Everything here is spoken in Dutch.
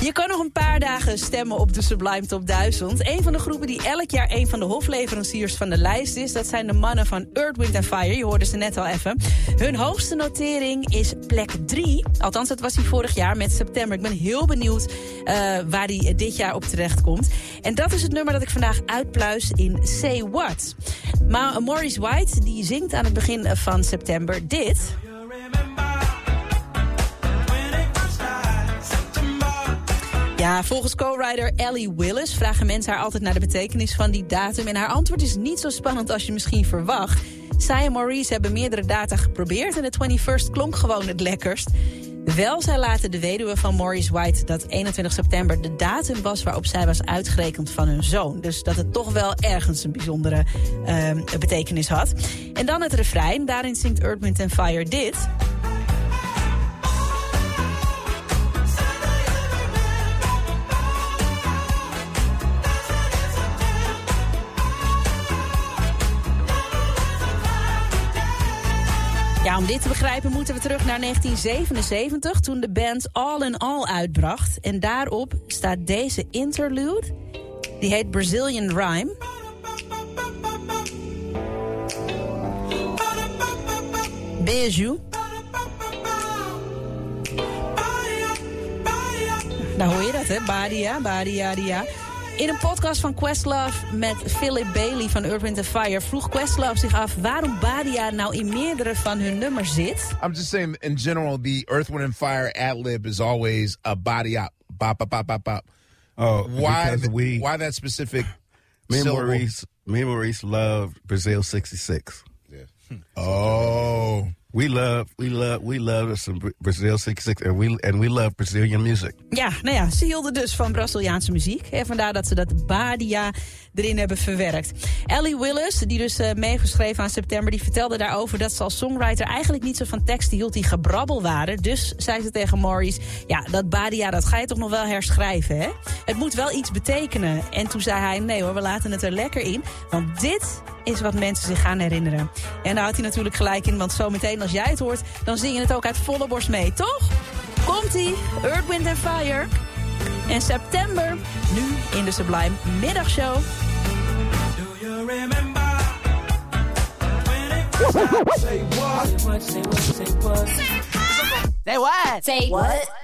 Je kan nog een paar dagen stemmen op de Sublime Top 1000. Een van de groepen die elk jaar een van de hofleveranciers van de lijst is... dat zijn de mannen van Earth, Wind Fire. Je hoorde ze net al even. Hun hoogste notering is plek 3. Althans, dat was hij vorig jaar met september. Ik ben heel benieuwd uh, waar hij dit jaar op terecht komt. En dat is het nummer dat ik vandaag uitpluis in Say What. Maar Maurice White die zingt aan het begin van september dit... Ja, volgens co-writer Ellie Willis vragen mensen haar altijd naar de betekenis van die datum. En haar antwoord is niet zo spannend als je misschien verwacht. Zij en Maurice hebben meerdere data geprobeerd en de 21st klonk gewoon het lekkerst. Wel, zij laten de weduwe van Maurice White dat 21 september de datum was waarop zij was uitgerekend van hun zoon. Dus dat het toch wel ergens een bijzondere uh, betekenis had. En dan het refrein, daarin zingt Earth, Wind Fire dit. Ja, om dit te begrijpen moeten we terug naar 1977... toen de band All in All uitbracht. En daarop staat deze interlude. Die heet Brazilian Rhyme. Beijo. Daar hoor je dat, hè? Badia, badia, dia. In een podcast van Questlove met Philip Bailey van Earth, Wind Fire... vroeg Questlove zich af waarom Badia nou in meerdere van hun nummers zit. I'm just saying, in general, the Earth, Wind and Fire ad-lib is always a Badia. Bop, bop, bop, bop, bop. Oh, Why, we, why that specific me and? Maurice, me and Maurice love Brazil '66. Oh. We love, we love, we love some Bra- Brazil '66, and we and we love Brazilian music. Ja, nou ja, ze hielden dus van Braziliaanse muziek. En vandaar dat ze dat Badia erin hebben verwerkt. Ellie Willis, die dus uh, meegeschreven aan september... die vertelde daarover dat ze als songwriter eigenlijk niet zo van teksten hield... die gebrabbel waren. Dus zei ze tegen Maurice... ja, dat Badia, dat ga je toch nog wel herschrijven, hè? Het moet wel iets betekenen. En toen zei hij, nee hoor, we laten het er lekker in. Want dit is wat mensen zich gaan herinneren. En daar had hij natuurlijk gelijk in, want zometeen als jij het hoort... dan zing je het ook uit volle borst mee, toch? Komt-ie, Earth, Wind and Fire... En september, nu in de Sublime Middagshow. Say what? Say what?